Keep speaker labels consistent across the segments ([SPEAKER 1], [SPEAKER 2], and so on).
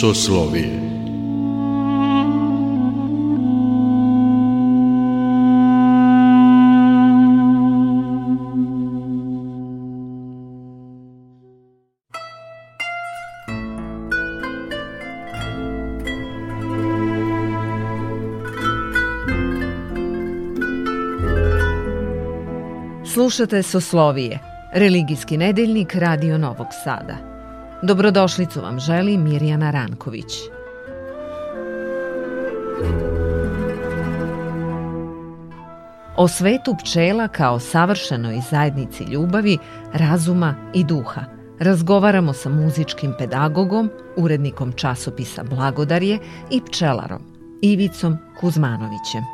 [SPEAKER 1] Soslovije
[SPEAKER 2] Slušate Soslovije, religijski nedeljnik Radio Novog Sada. Dobrodošlicu vam želi Mirjana Ranković. O svetu pčela kao savršenoj zajednici ljubavi, razuma i duha razgovaramo sa muzičkim pedagogom, urednikom časopisa Blagodarje i pčelarom Ivicom Kuzmanovićem.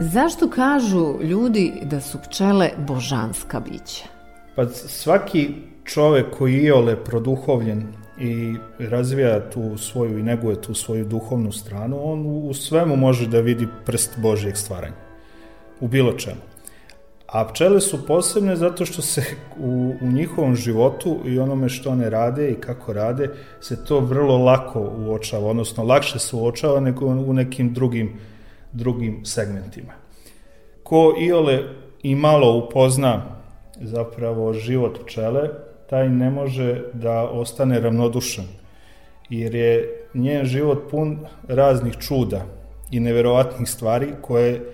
[SPEAKER 2] Zašto kažu ljudi da su pčele božanska bića?
[SPEAKER 3] Pa svaki čovek koji je ole produhovljen i razvija tu svoju i neguje tu svoju duhovnu stranu, on u svemu može da vidi prst Božijeg stvaranja. U bilo čemu. A pčele su posebne zato što se u, u njihovom životu i onome što one rade i kako rade, se to vrlo lako uočava, odnosno lakše se uočava nego u nekim drugim drugim segmentima. Ko iole i malo upozna zapravo život pčele, taj ne može da ostane ravnodušan, jer je njen život pun raznih čuda i neverovatnih stvari koje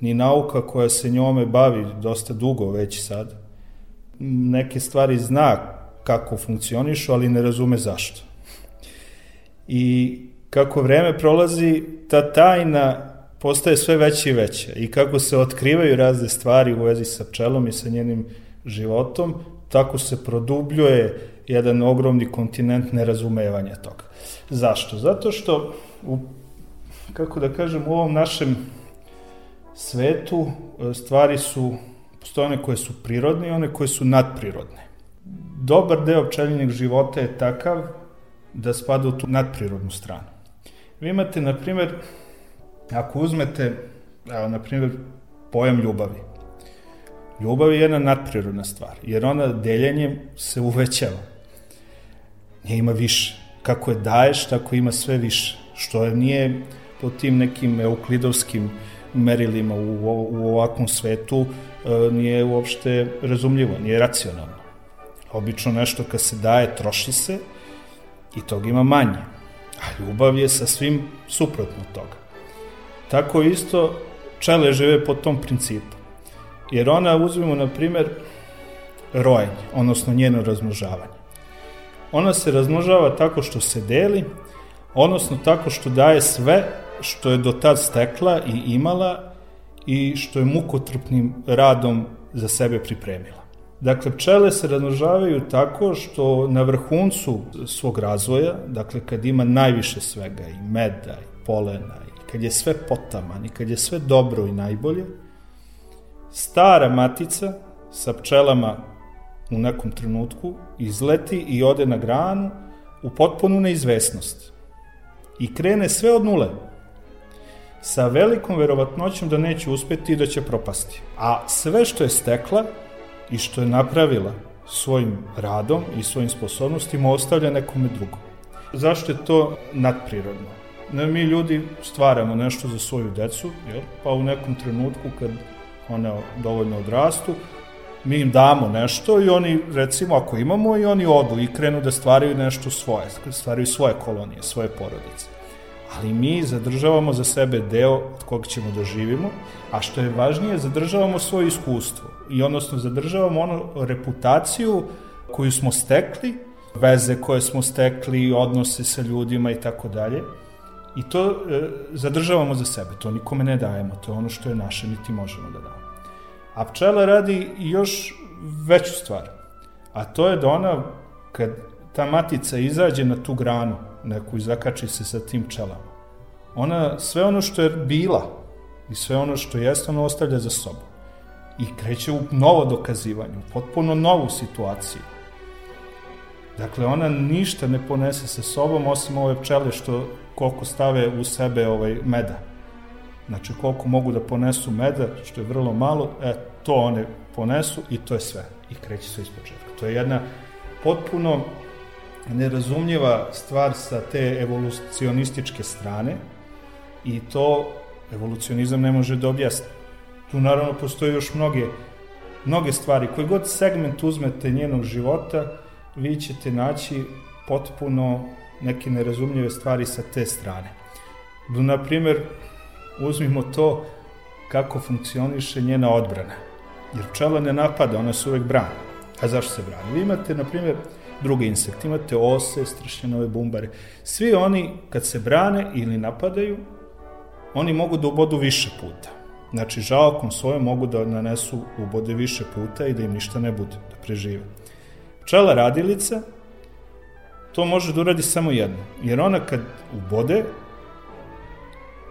[SPEAKER 3] ni nauka koja se njome bavi dosta dugo već sad, neke stvari zna kako funkcionišu, ali ne razume zašto. I kako vreme prolazi, ta tajna postaje sve veće i veće i kako se otkrivaju razne stvari u vezi sa pčelom i sa njenim životom, tako se produbljuje jedan ogromni kontinent nerazumevanja toga. Zašto? Zato što, u, kako da kažem, u ovom našem svetu e, stvari su, postoje one koje su prirodne i one koje su nadprirodne. Dobar deo pčelinjeg života je takav da spada u tu nadprirodnu stranu. Vi imate, na primer, Ako uzmete, evo, na primjer, pojam ljubavi. Ljubav je jedna nadprirodna stvar, jer ona deljenjem se uvećava. Nje ima više. Kako je daješ, tako ima sve više. Što je nije po tim nekim euklidovskim merilima u, u ovakvom svetu e, nije uopšte razumljivo, nije racionalno. Obično nešto kad se daje, troši se i toga ima manje. A ljubav je sa svim suprotno toga. Tako isto pčele žive po tom principu. Jer ona, uzmemo na primer, rojenje, odnosno njeno razmnožavanje. Ona se razmnožava tako što se deli, odnosno tako što daje sve što je do tad stekla i imala i što je mukotrpnim radom za sebe pripremila. Dakle, pčele se razmnožavaju tako što na vrhuncu svog razvoja, dakle kad ima najviše svega i meda i polena kad je sve potaman i kad je sve dobro i najbolje, stara matica sa pčelama u nekom trenutku izleti i ode na granu u potpunu neizvesnost i krene sve od nule sa velikom verovatnoćom da neće uspeti i da će propasti. A sve što je stekla i što je napravila svojim radom i svojim sposobnostima ostavlja nekome drugom. Zašto je to nadprirodno? Ne, mi ljudi stvaramo nešto za svoju decu, jel? pa u nekom trenutku kad one dovoljno odrastu, mi im damo nešto i oni, recimo, ako imamo, i oni odu i krenu da stvaraju nešto svoje, stvaraju svoje kolonije, svoje porodice. Ali mi zadržavamo za sebe deo od koga ćemo da živimo, a što je važnije, zadržavamo svoje iskustvo i odnosno zadržavamo ono reputaciju koju smo stekli, veze koje smo stekli, odnose sa ljudima i tako dalje. I to e, zadržavamo za sebe, to nikome ne dajemo, to je ono što je naše, niti možemo da damo. A pčela radi još veću stvar, a to je da ona, kad ta matica izađe na tu granu, neku i zakači se sa tim pčelama, ona sve ono što je bila i sve ono što jeste, ona ostavlja za sobom. I kreće u novo dokazivanje, u potpuno novu situaciju. Dakle, ona ništa ne ponese sa sobom, osim ove pčele što koliko stave u sebe ovaj meda. Znači koliko mogu da ponesu meda, što je vrlo malo, e, to one ponesu i to je sve. I kreće se iz početka. To je jedna potpuno nerazumljiva stvar sa te evolucionističke strane i to evolucionizam ne može da objasni. Tu naravno postoje još mnoge, mnoge stvari. Koji god segment uzmete njenog života, vi ćete naći potpuno neke nerazumljive stvari sa te strane. Na primjer, uzmimo to kako funkcioniše njena odbrana. Jer pčela ne napada, ona se uvek brani. A zašto se brani? Vi imate, na primjer, druge insekte, imate ose, stršljenove bumbare. Svi oni, kad se brane ili napadaju, oni mogu da ubodu više puta. Znači, žalkom svojom mogu da nanesu ubode više puta i da im ništa ne bude, da prežive. Pčela radilica to može da uradi samo jedno, jer ona kad ubode,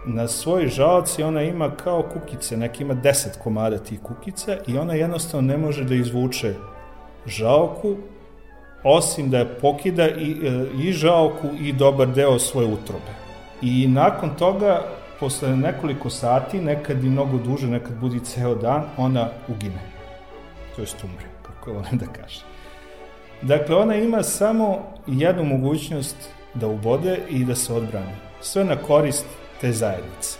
[SPEAKER 3] na svoj žalac ona ima kao kukice, neki ima 10 komada tih kukica i ona jednostavno ne može da izvuče žalku, osim da je pokida i, e, i žalku i dobar deo svoje utrobe. I nakon toga, posle nekoliko sati, nekad i mnogo duže, nekad budi ceo dan, ona ugine. To je umre, kako volim da kažem. Dakle, ona ima samo jednu mogućnost da ubode i da se odbrani. Sve na korist te zajednice.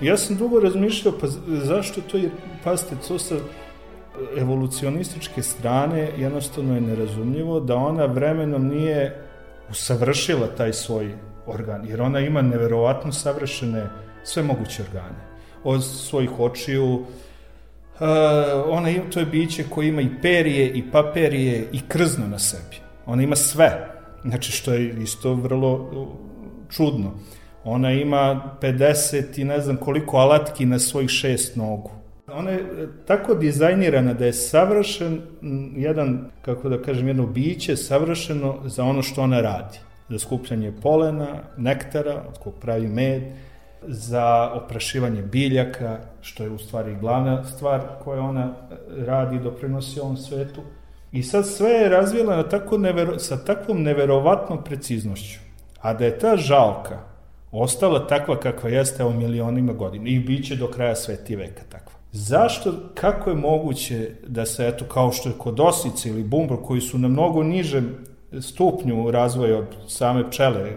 [SPEAKER 3] Ja sam dugo razmišljao, pa zašto to je, pazite, to sa evolucionističke strane jednostavno je nerazumljivo da ona vremenom nije usavršila taj svoj organ, jer ona ima neverovatno savršene sve moguće organe. Od svojih očiju, ona ima, to je biće koje ima i perije, i paperije, i krzno na sebi. Ona ima sve. Znači, što je isto vrlo čudno. Ona ima 50 i ne znam koliko alatki na svojih šest nogu. Ona je e, tako dizajnirana da je savršen jedan, kako da kažem, jedno biće savršeno za ono što ona radi. Za skupljanje polena, nektara, od kog pravi med, za oprašivanje biljaka, što je u stvari glavna stvar koja ona e, radi i doprinosi ovom svetu. I sad sve je razvijela na tako nevero, sa takvom neverovatnom preciznošću. A da je ta žalka ostala takva kakva jeste o milionima godina i bit će do kraja sveti veka takva. Zašto, kako je moguće da se, eto, kao što je kod osice ili bumbor, koji su na mnogo nižem stupnju razvoja od same pčele,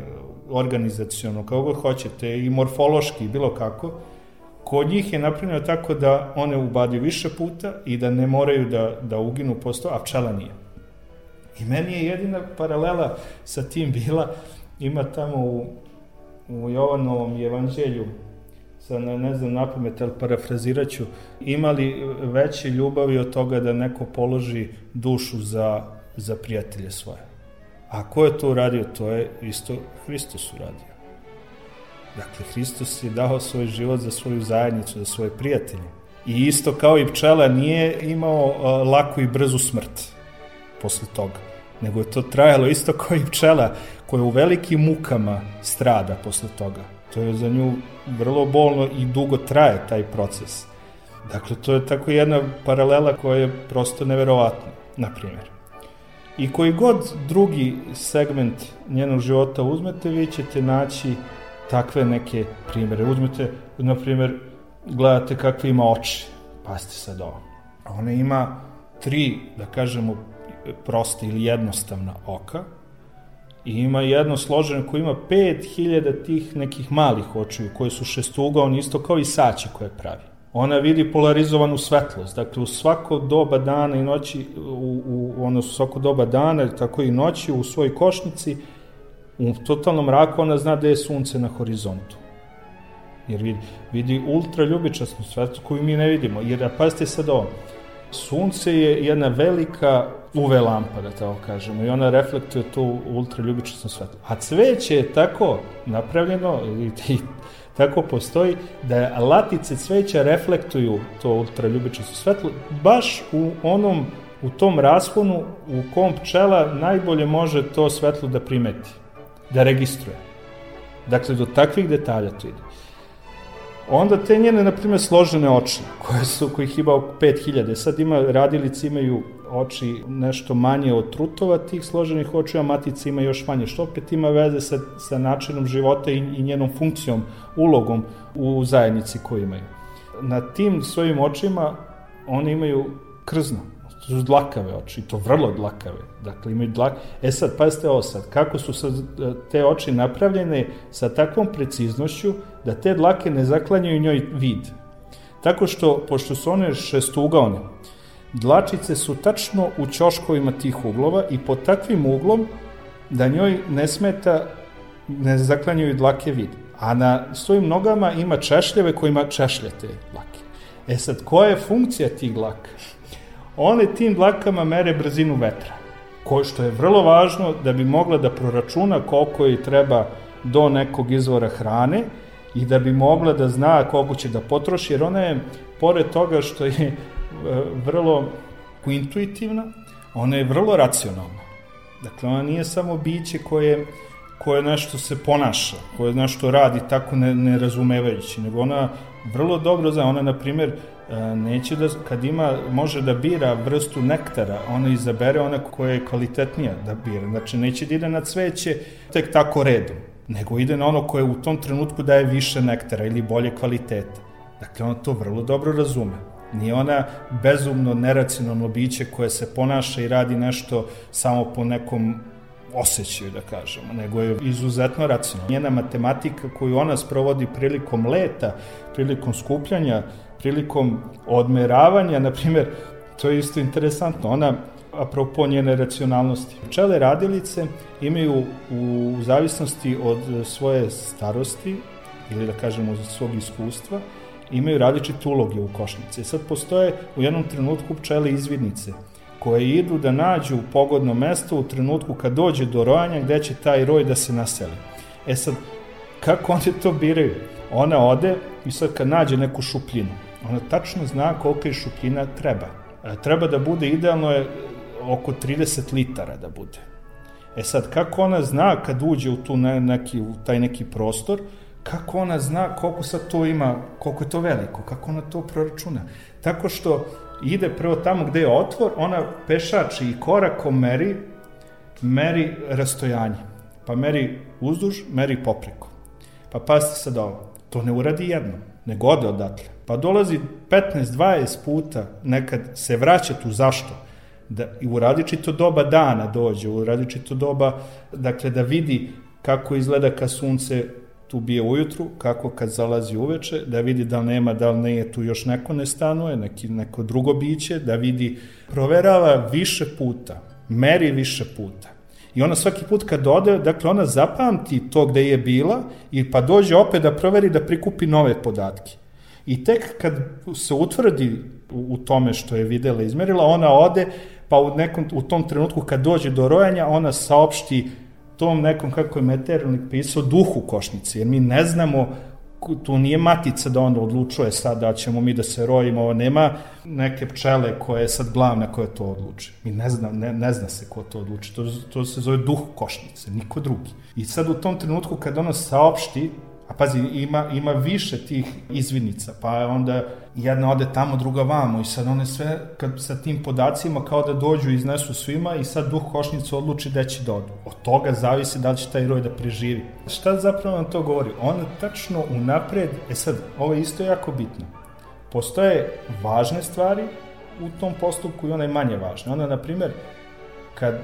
[SPEAKER 3] organizacijono, kao god hoćete, i morfološki, bilo kako, kod njih je napravljeno tako da one ubadi više puta i da ne moraju da, da uginu posto, a pčela nije. I meni je jedina paralela sa tim bila, ima tamo u u Jovanovom evanđelju, sad ne, ne znam napamet, ali parafrazirat ću, imali veće ljubavi od toga da neko položi dušu za, za prijatelje svoje. A ko je to uradio? To je isto Hristos uradio. Dakle, Hristos je dao svoj život za svoju zajednicu, za svoje prijatelje. I isto kao i pčela nije imao uh, laku i brzu smrt posle toga nego je to trajalo isto kao i pčela koja u velikim mukama strada posle toga. To je za nju vrlo bolno i dugo traje taj proces. Dakle, to je tako jedna paralela koja je prosto neverovatna, na primjer. I koji god drugi segment njenog života uzmete, vi ćete naći takve neke primere. Uzmete, na primjer, gledate kakve ima oči. Pazite sad ovo. Ona ima tri, da kažemo, prosta ili jednostavna oka i ima jedno složeno koje ima 5000 tih nekih malih očiju koje su šestugaoni isto kao i saće koje pravi. Ona vidi polarizovanu svetlost, dakle u svako doba dana i noći, u, u ono svako doba dana, tako i noći u svojoj košnici, u totalnom mraku ona zna da je sunce na horizontu. Jer vidi, vidi ultra ljubičasnu svetlost koju mi ne vidimo. Jer, pazite sad ovo, sunce je jedna velika UV lampa, da tako kažemo, i ona reflektuje to ultraljubičasno svetlo. A cveće je tako napravljeno i, i tako postoji da latice cveća reflektuju to ultraljubičasno svetlo baš u onom u tom rasponu u kom pčela najbolje može to svetlo da primeti, da registruje. Dakle, do takvih detalja to ide. Onda te njene, na primjer, složene oči, koje su, kojih ima oko 5000. Sad ima, radilici imaju oči nešto manje od trutova tih složenih oči, a matice ima još manje, što opet ima veze sa, sa načinom života i, i njenom funkcijom, ulogom u zajednici koju imaju. Na tim svojim očima oni imaju krzno. su dlakave oči, to vrlo dlakave. Dakle, imaju dlak... E sad, pazite ovo sad, kako su sad e, te oči napravljene sa takvom preciznošću da te dlake ne zaklanjaju njoj vid. Tako što, pošto su one šestugaone, dlačice su tačno u ćoškovima tih uglova i pod takvim uglom da njoj ne smeta, ne zaklanjaju dlake vid. A na svojim nogama ima češljeve kojima češlje te dlake. E sad, koja je funkcija tih dlaka? One tim dlakama mere brzinu vetra, koje što je vrlo važno da bi mogla da proračuna koliko joj treba do nekog izvora hrane i da bi mogla da zna koliko će da potroši, jer ona je, pored toga što je vrlo intuitivna, ona je vrlo racionalna. Dakle, ona nije samo biće koje, koje nešto se ponaša, koje nešto radi tako ne, nerazumevajući, nego ona vrlo dobro zna, ona, na primjer, e, neće da, kad ima, može da bira vrstu nektara, ona izabere ona koja je kvalitetnija da bira. Znači, neće da ide na cveće tek tako redom, nego ide na ono koje u tom trenutku daje više nektara ili bolje kvalitete. Dakle, ona to vrlo dobro razume. Nije ona bezumno, neracionalno biće koje se ponaša i radi nešto samo po nekom osjećaju, da kažemo, nego je izuzetno racionalna. Njena matematika koju ona sprovodi prilikom leta, prilikom skupljanja, prilikom odmeravanja, na primjer, to je isto interesantno, ona apropo njene racionalnosti. Pčele radilice imaju u zavisnosti od svoje starosti ili da kažemo od svog iskustva, imaju različite uloge u košnici. Sad postoje u jednom trenutku pčele izvidnice koje idu da nađu pogodno mesto u trenutku kad dođe do rojanja gde će taj roj da se naseli. E sad, kako oni to biraju? Ona ode i sad kad nađe neku šupljinu, ona tačno zna kolika je šupljina treba. E, treba da bude, idealno je oko 30 litara da bude. E sad, kako ona zna kad uđe u, tu ne, neki, u taj neki prostor, kako ona zna koliko sad to ima, koliko je to veliko, kako ona to proračuna. Tako što ide prvo tamo gde je otvor, ona pešači i korakom meri, meri rastojanje. Pa meri uzduž, meri popreko. Pa pazite sad ovo, to ne uradi jedno, nego ode odatle. Pa dolazi 15-20 puta, nekad se vraća tu, zašto? Da, I u radičito doba dana dođe, u radičito doba, dakle da vidi kako izgleda kad sunce tu bije ujutru, kako kad zalazi uveče, da vidi da li nema, da li ne je tu još neko ne stanuje, neki, neko drugo biće, da vidi, proverava više puta, meri više puta. I ona svaki put kad ode, dakle ona zapamti to gde je bila i pa dođe opet da proveri da prikupi nove podatke. I tek kad se utvrdi u tome što je videla izmerila, ona ode, pa u, nekom, u tom trenutku kad dođe do rojanja, ona saopšti tom nekom, kako je Meternik pisao, duhu košnice, jer mi ne znamo tu nije matica da onda odlučuje sad da ćemo mi da se rojimo, nema neke pčele koje je sad glavna koja to odluči. Mi ne zna, ne, ne zna se ko to odluči, to, to se zove duh košnice, niko drugi. I sad u tom trenutku kad ono saopšti A pazi, ima, ima više tih izvidnica, pa onda jedna ode tamo, druga vamo i sad one sve kad, sa tim podacima kao da dođu i iznesu svima i sad duh košnice odluči da će da odu. Od toga zavisi da li će taj roj da preživi. Šta zapravo nam to govori? Ona tačno unapred, e sad, ovo je isto jako bitno. Postoje važne stvari u tom postupku i one manje važne. Ona, na primer, kad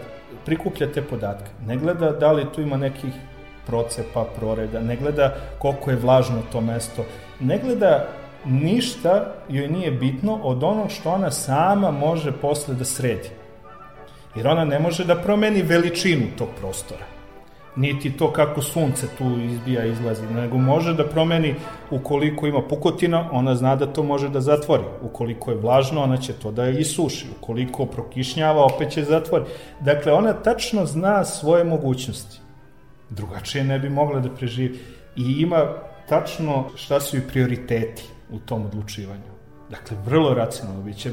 [SPEAKER 3] prikuplja te podatke, ne gleda da li tu ima nekih procepa, proreda, ne gleda koliko je vlažno to mesto, ne gleda ništa joj nije bitno od onog što ona sama može posle da sredi. Jer ona ne može da promeni veličinu tog prostora. Niti to kako sunce tu izbija izlazi, nego može da promeni ukoliko ima pukotina, ona zna da to može da zatvori. Ukoliko je vlažno, ona će to da isuši. Ukoliko prokišnjava, opet će zatvori. Dakle, ona tačno zna svoje mogućnosti. Drugačije ne bi mogla da preživi. I ima tačno šta su i prioriteti u tom odlučivanju. Dakle, vrlo racionalno biće.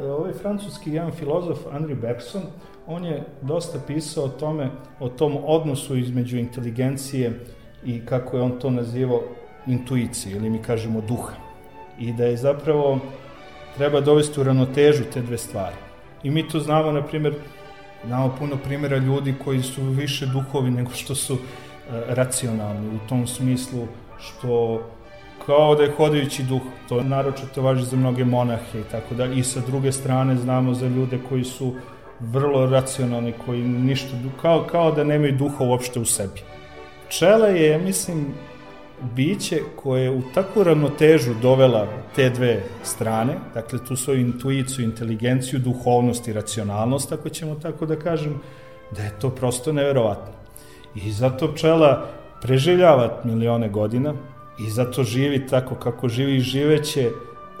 [SPEAKER 3] Ovaj francuski jedan filozof, Henri Bergson, on je dosta pisao o tome, o tom odnosu između inteligencije i kako je on to nazivao intuicije, ili mi kažemo duha. I da je zapravo treba dovesti u ravnotežu te dve stvari. I mi to znamo, na primjer, Znamo puno primjera ljudi koji su više duhovi nego što su e, racionalni u tom smislu što kao da je hodajući duh. To naročito važi za mnoge monahe i tako dalje. I sa druge strane znamo za ljude koji su vrlo racionalni, koji ništa, kao, kao da nemaju duha uopšte u sebi. Pčela je, mislim, biće koje je u takvu ravnotežu dovela te dve strane, dakle tu svoju intuiciju, inteligenciju, duhovnost i racionalnost, ako ćemo tako da kažem, da je to prosto neverovatno. I zato pčela preživljava milione godina i zato živi tako kako živi i živeće.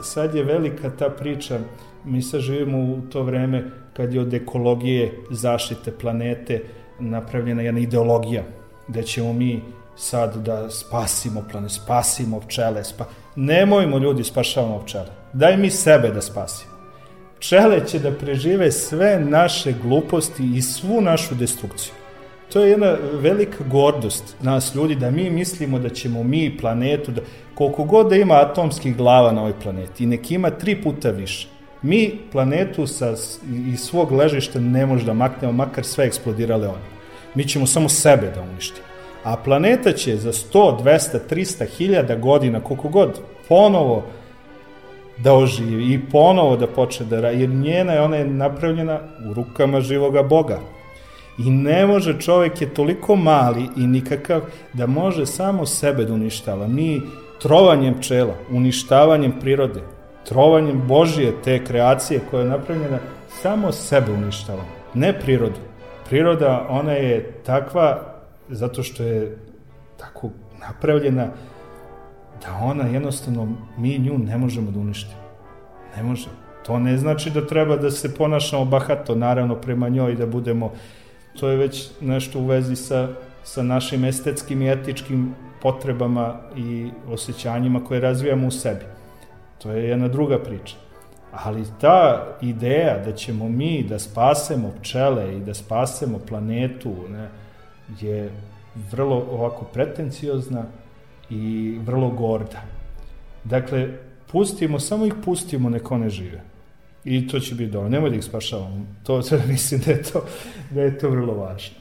[SPEAKER 3] Sad je velika ta priča, mi sad živimo u to vreme kad je od ekologije zaštite planete napravljena jedna ideologija, gde ćemo mi sad da spasimo planet, spasimo pčele, spa... nemojmo ljudi spašavamo pčele. Daj mi sebe da spasimo. Pčele će da prežive sve naše gluposti i svu našu destrukciju. To je jedna velika gordost nas ljudi da mi mislimo da ćemo mi planetu, da, koliko god da ima atomskih glava na ovoj planeti i nek ima tri puta više, mi planetu sa, iz svog ležišta ne može da maknemo, makar sve eksplodirale one. Mi ćemo samo sebe da uništimo. A planeta će za 100, 200, 300 hiljada godina, koliko god, ponovo da oživi i ponovo da počne da radi, jer njena je, ona je napravljena u rukama živoga Boga. I ne može, čovek je toliko mali i nikakav da može samo sebe da uništava. Mi trovanjem pčela, uništavanjem prirode, trovanjem Božije te kreacije koja je napravljena, samo sebe uništava, ne prirodu. Priroda, ona je takva zato što je tako napravljena da ona jednostavno, mi nju ne možemo da uništimo. Ne možemo. To ne znači da treba da se ponašamo bahato, naravno, prema njoj da budemo, to je već nešto u vezi sa, sa našim estetskim i etičkim potrebama i osjećanjima koje razvijamo u sebi. To je jedna druga priča. Ali ta ideja da ćemo mi da spasemo pčele i da spasemo planetu, ne, je vrlo ovako pretenciozna i vrlo gorda. Dakle, pustimo, samo ih pustimo, neko ne žive. I to će biti dobro. Nemoj da ih spašavamo. To, to mislim da je to, da je to vrlo važno.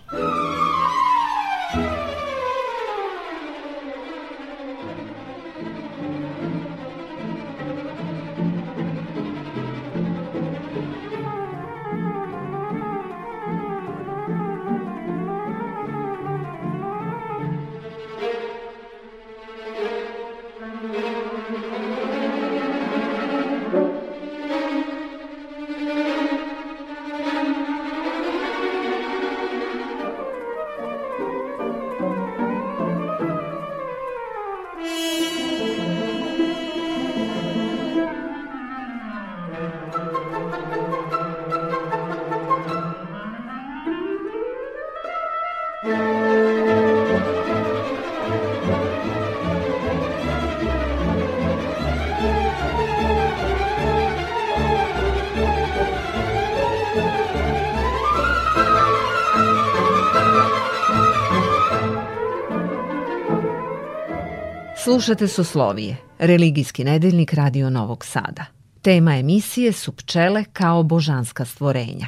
[SPEAKER 2] Slušate Soslovije, religijski nedeljnik Radio Novog Sada. Tema emisije su pčele kao božanska stvorenja.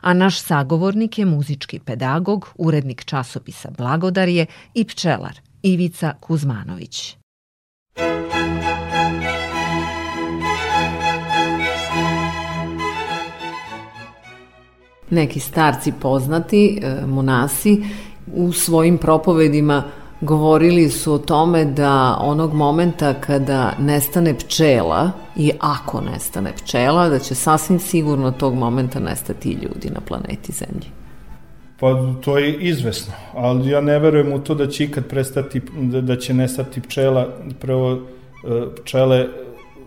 [SPEAKER 2] A naš sagovornik je muzički pedagog, urednik časopisa Blagodarje i pčelar Ivica Kuzmanović. Neki starci poznati, e, monasi, u svojim propovedima govorili su o tome da onog momenta kada nestane pčela i ako nestane pčela, da će sasvim sigurno tog momenta nestati i ljudi na planeti Zemlji.
[SPEAKER 3] Pa to je izvesno, ali ja ne verujem u to da će ikad prestati, da, da će nestati pčela. Prvo, e, pčele,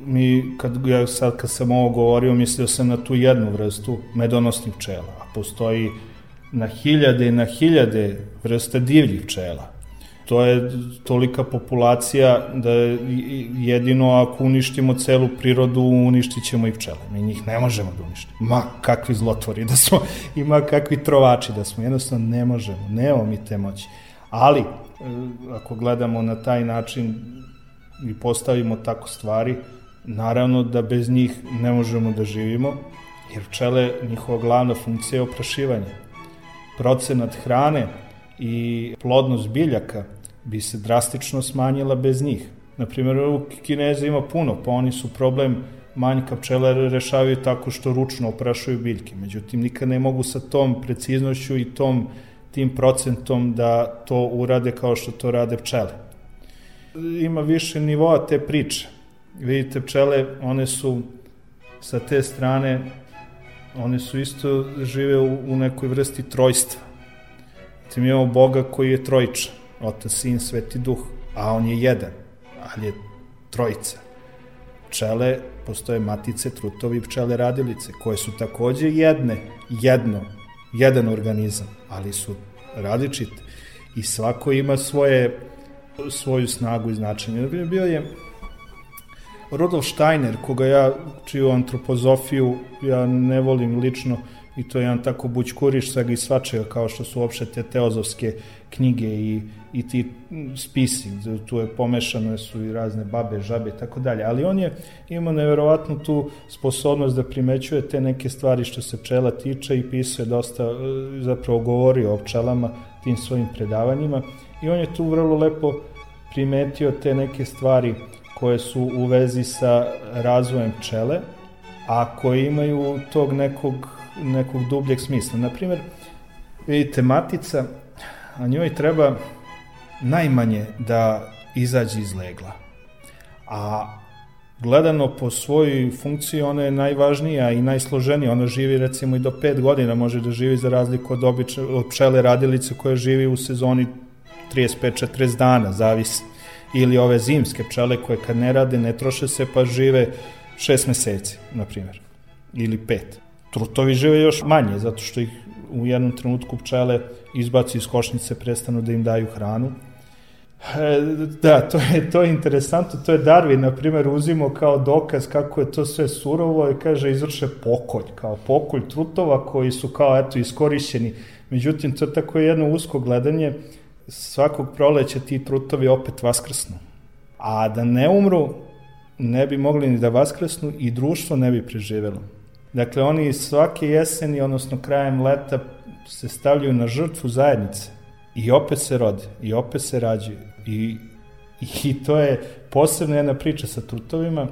[SPEAKER 3] mi, kad, ja sad kad sam ovo govorio, mislio sam na tu jednu vrstu medonosnih pčela, a postoji na hiljade i na hiljade vrste divljih pčela to je tolika populacija da jedino ako uništimo celu prirodu, uništit ćemo i pčele. Mi njih ne možemo da uništimo. Ma kakvi zlotvori da smo i ma kakvi trovači da smo. Jednostavno ne možemo. Nemamo mi te moći. Ali, e, ako gledamo na taj način i postavimo tako stvari, naravno da bez njih ne možemo da živimo, jer pčele, njihova glavna funkcija je oprašivanje. Procenat hrane i plodnost biljaka bi se drastično smanjila bez njih. Naprimjer, u Kineza ima puno, pa oni su problem manjka pčela rešavaju tako što ručno oprašuju biljke. Međutim, nikad ne mogu sa tom preciznošću i tom tim procentom da to urade kao što to rade pčele. Ima više nivoa te priče. Vidite, pčele, one su sa te strane, one su isto žive u, u nekoj vrsti trojstva. Tim imamo Boga koji je trojičan, Otac, Sin, Sveti Duh, a on je jedan, ali je trojica. Pčele, postoje matice, trutovi, pčele radilice, koje su takođe jedne, jedno, jedan organizam, ali su različite i svako ima svoje svoju snagu i značenje. Bio je Rudolf Steiner, koga ja, čiju antropozofiju, ja ne volim lično, i to je jedan tako bućkuriš svega i svačega, kao što su uopšte te teozovske knjige i, i ti spisi, tu je pomešano su i razne babe, žabe i tako dalje, ali on je imao neverovatnu tu sposobnost da primećuje te neke stvari što se pčela tiče i pisao je dosta, e, zapravo govorio o pčelama tim svojim predavanjima. I on je tu vrlo lepo primetio te neke stvari koje su u vezi sa razvojem pčele, a koje imaju tog nekog, nekog dubljeg smisla. Naprimer, vidite, matica, a njoj treba najmanje da izađe iz legla. A gledano po svojoj funkciji ona je najvažnija i najsloženija. Ona živi recimo i do 5 godina, može da živi za razliku od, obične, od pčele radilice koja živi u sezoni 35-40 dana, zavisi. Ili ove zimske pčele koje kad ne rade ne troše se pa žive 6 meseci, na primjer. Ili 5. Trutovi žive još manje, zato što ih u jednom trenutku pčele izbaci iz košnice, prestanu da im daju hranu. E, da, to je, to je interesantno, to je Darwin, na primjer, uzimo kao dokaz kako je to sve surovo i kaže izvrše pokolj, kao pokolj trutova koji su kao eto iskorišćeni. Međutim, to je tako jedno usko gledanje, svakog proleća ti trutovi opet vaskrsnu. A da ne umru, ne bi mogli ni da vaskrsnu i društvo ne bi preživelo. Dakle, oni svake jeseni, odnosno krajem leta, se stavljaju na žrtvu zajednice i opet se rode, i opet se rađaju. I, i to je posebna jedna priča sa trutovima.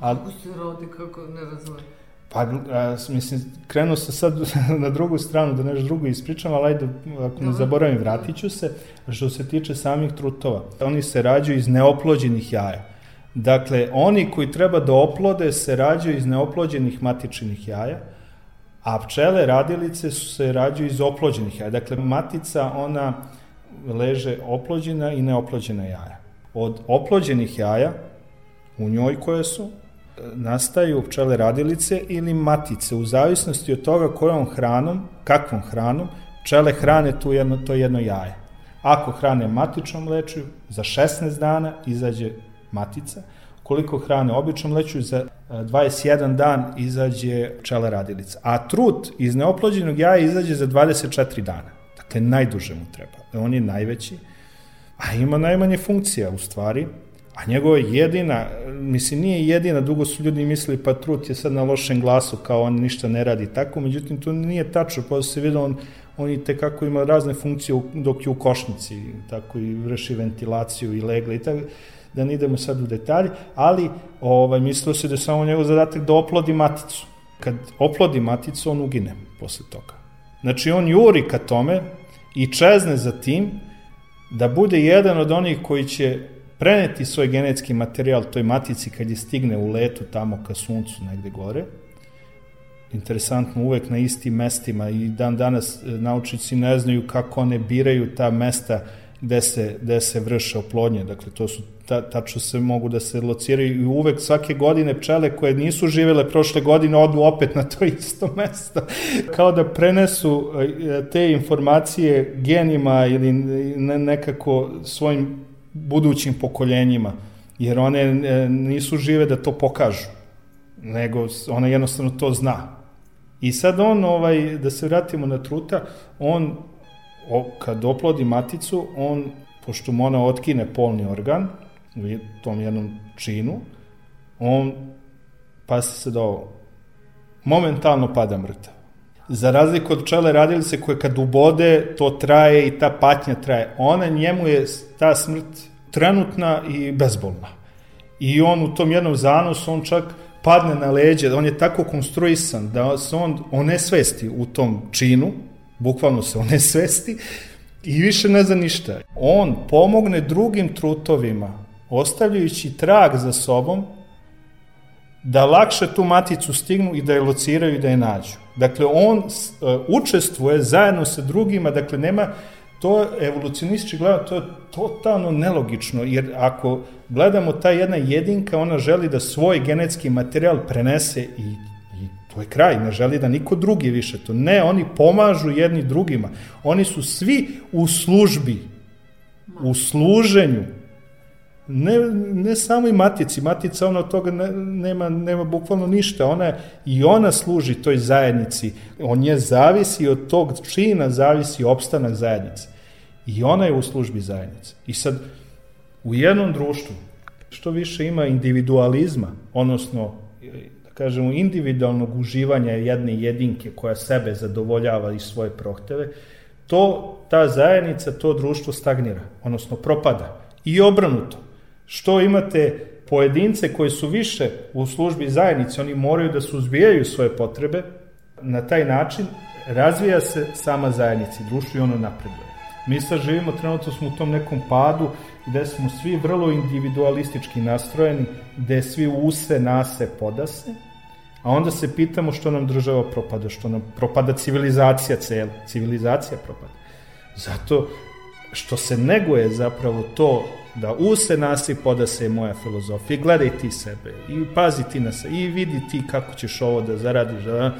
[SPEAKER 2] A kako se rode, kako ne razumem?
[SPEAKER 3] Pa, a, mislim, krenuo sam sad na drugu stranu da nešto drugo ispričam, ali ajde, ako ne zaboravim, vratit ću se. Što se tiče samih trutova, oni se rađaju iz neoplođenih jaja. Dakle, oni koji treba da oplode se rađaju iz neoplođenih matičnih jaja, a pčele radilice su se rađaju iz oplođenih jaja. Dakle, matica, ona leže oplođena i neoplođena jaja. Od oplođenih jaja, u njoj koje su, nastaju pčele radilice ili matice, u zavisnosti od toga kojom hranom, kakvom hranom, pčele hrane tu jedno, to jedno jaje. Ako hrane matičnom leču, za 16 dana izađe matica, koliko hrane običnom leću, za 21 dan izađe pčela radilica. A trut iz neoplođenog jaja izađe za 24 dana. Dakle, najduže mu treba. On je najveći, a ima najmanje funkcija u stvari, A njegova jedina, mislim nije jedina, dugo su ljudi mislili pa Trut je sad na lošem glasu kao on ništa ne radi tako, međutim to nije tačno, pa se vidio on, on i tekako ima razne funkcije dok je u košnici, tako i vrši ventilaciju i legle i tako, da ne idemo sad u detalje, ali ovaj, mislilo se da je samo njegov zadatak da oplodi maticu. Kad oplodi maticu, on ugine posle toga. Znači, on juri ka tome i čezne za tim da bude jedan od onih koji će preneti svoj genetski materijal toj matici kad je stigne u letu tamo ka suncu negde gore. Interesantno, uvek na istim mestima i dan danas e, naučnici ne znaju kako one biraju ta mesta gde se, gde se vrše oplodnje. Dakle, to su ta, tačno se mogu da se lociraju i uvek svake godine pčele koje nisu živele prošle godine odu opet na to isto mesto. Kao da prenesu e, te informacije genima ili nekako svojim budućim pokoljenjima, jer one e, nisu žive da to pokažu, nego ona jednostavno to zna. I sad on, ovaj, da se vratimo na truta, on o, kad oplodi maticu, on, pošto mu ona otkine polni organ, u tom jednom činu, on, pa se do ovo, momentalno pada mrtav. Za razliku od pčele radilice koje kad ubode, to traje i ta patnja traje. Ona njemu je ta smrt trenutna i bezbolna. I on u tom jednom zanosu, on čak padne na leđe, on je tako konstruisan da se on onesvesti u tom činu, bukvalno se onesvesti i više ne zna ništa. On pomogne drugim trutovima, ostavljajući trag za sobom, da lakše tu maticu stignu i da je lociraju i da je nađu. Dakle, on uh, učestvuje zajedno sa drugima, dakle, nema, to evolucionistički gleda, to je totalno nelogično, jer ako gledamo ta jedna jedinka, ona želi da svoj genetski materijal prenese i to je kraj, ne želi da niko drugi više to. Ne, oni pomažu jedni drugima. Oni su svi u službi, u služenju, ne, ne samo i matici, matica ona od toga ne, nema, nema bukvalno ništa, ona i ona služi toj zajednici, on je zavisi od tog čina, zavisi opstanak zajednice. I ona je u službi zajednice. I sad, u jednom društvu, što više ima individualizma, odnosno, kažemo, individualnog uživanja jedne jedinke koja sebe zadovoljava i svoje prohteve, to, ta zajednica, to društvo stagnira, odnosno propada. I obrnuto što imate pojedince koji su više u službi zajednice, oni moraju da suzbijaju svoje potrebe, na taj način razvija se sama zajednica društvo i ono napreduje. Mi sad živimo, trenutno smo u tom nekom padu gde smo svi vrlo individualistički nastrojeni, gde svi use, nase, podase, a onda se pitamo što nam država propada, što nam propada civilizacija cela, civilizacija propada. Zato što se neguje zapravo to da u se nasi poda se moja filozofija, gledaj ti sebe i pazi ti na se i vidi ti kako ćeš ovo da zaradiš, da,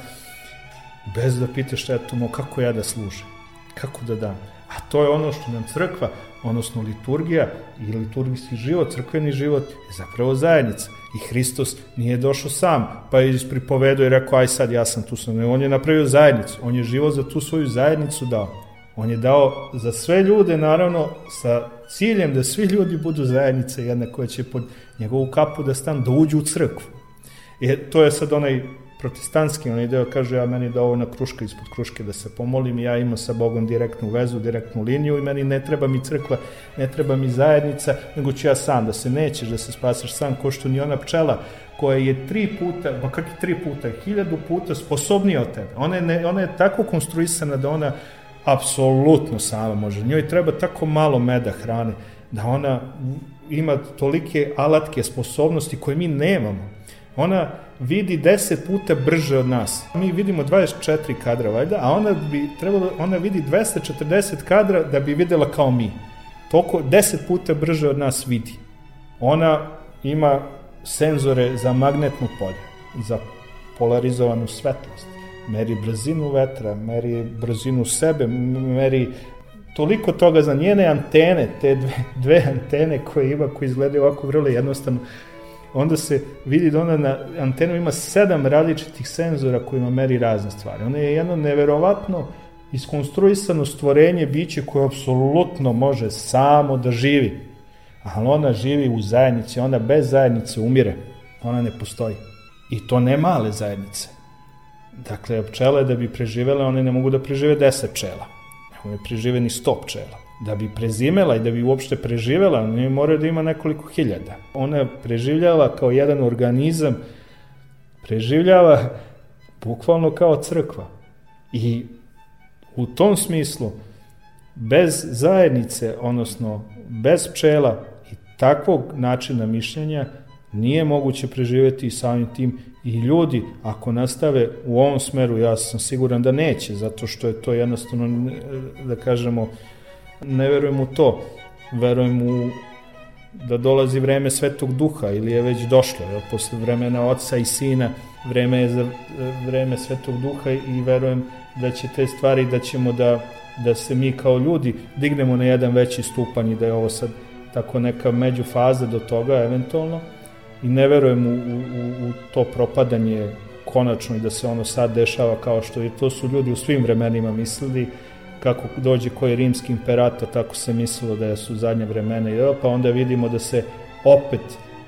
[SPEAKER 3] bez da pitaš šta ja tu mogu, kako ja da služim, kako da dam. A to je ono što nam crkva, odnosno liturgija i liturgijski život, crkveni život je zapravo zajednica. I Hristos nije došao sam, pa je ispripovedao i rekao, aj sad ja sam tu sam. On je napravio zajednicu, on je život za tu svoju zajednicu dao. On je dao za sve ljude, naravno, sa ciljem da svi ljudi budu zajednice jedna koja će pod njegovu kapu da stan, da uđu u crkvu. I to je sad onaj protestantski, onaj deo kaže, ja meni da ovo na kruška ispod kruške da se pomolim, ja imam sa Bogom direktnu vezu, direktnu liniju i meni ne treba mi crkva, ne treba mi zajednica, nego ću ja sam, da se nećeš, da se spasaš sam, ko što ni ona pčela koja je tri puta, pa kak je tri puta, hiljadu puta sposobnija od tebe. Ona je, ne, ona je tako konstruisana da ona apsolutno sama može. Njoj treba tako malo meda hrane da ona ima tolike alatke, sposobnosti koje mi nemamo. Ona vidi 10 puta brže od nas. Mi vidimo 24 kadra, valjda, a ona bi trebalo, ona vidi 240 kadra da bi videla kao mi. Toko 10 puta brže od nas vidi. Ona ima senzore za magnetno polje, za polarizovanu svetlost meri brzinu vetra, meri brzinu sebe, meri toliko toga za njene antene, te dve, dve antene koje ima, koje izgledaju ovako vrlo jednostavno, onda se vidi da ona na antenu ima sedam različitih senzora kojima meri razne stvari. Ona je jedno neverovatno iskonstruisano stvorenje biće koje apsolutno može samo da živi. Ali ona živi u zajednici, ona bez zajednice umire. Ona ne postoji. I to ne male zajednice. Dakle, pčele da bi preživele, one ne mogu da prežive 10 pčela. Ne mogu da prežive ni 100 pčela. Da bi prezimela i da bi uopšte preživela, one moraju da ima nekoliko hiljada. Ona preživljava kao jedan organizam, preživljava bukvalno kao crkva. I u tom smislu, bez zajednice, odnosno bez pčela i takvog načina mišljenja, nije moguće preživeti i samim tim i ljudi ako nastave u ovom smeru ja sam siguran da neće zato što je to jednostavno da kažemo ne verujem u to. Verujem u da dolazi vreme svetog duha ili je već došlo je, posle vremena oca i sina vreme je za vreme svetog duha i verujem da će te stvari da ćemo da da se mi kao ljudi dignemo na jedan veći stupanj i da je ovo sad tako neka međufaza do toga eventualno. I ne verujem u, u, u to propadanje konačno i da se ono sad dešava kao što i to su ljudi u svim vremenima mislili kako dođe koji rimski imperator tako se mislilo da su zadnje vremena pa onda vidimo da se opet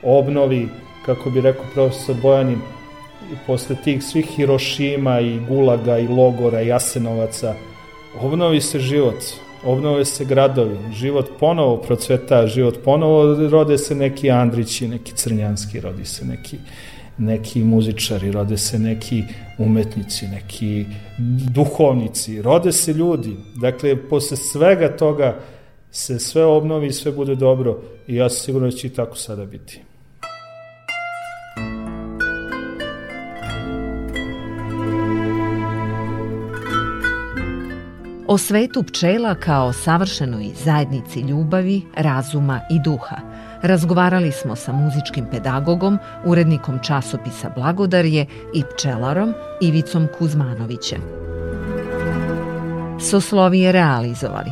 [SPEAKER 3] obnovi kako bi rekao profesor Bojanin i posle tih svih Hirošima i Gulaga i logora i Jasenovaca obnovi se život obnove se gradovi, život ponovo procveta, život ponovo rode se neki Andrići, neki Crnjanski, rodi se neki neki muzičari, rode se neki umetnici, neki duhovnici, rode se ljudi. Dakle, posle svega toga se sve obnovi i sve bude dobro i ja sam sigurno da će i tako sada biti.
[SPEAKER 2] O svetu pčela kao savršenoj zajednici ljubavi, razuma i duha – Razgovarali smo sa muzičkim pedagogom, urednikom časopisa Blagodarje i pčelarom Ivicom Kuzmanovićem. Soslovije realizovali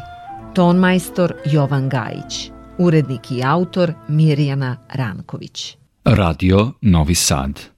[SPEAKER 2] tonmajstor Jovan Gajić, urednik i autor Mirjana Ranković.
[SPEAKER 1] Radio Novi Sad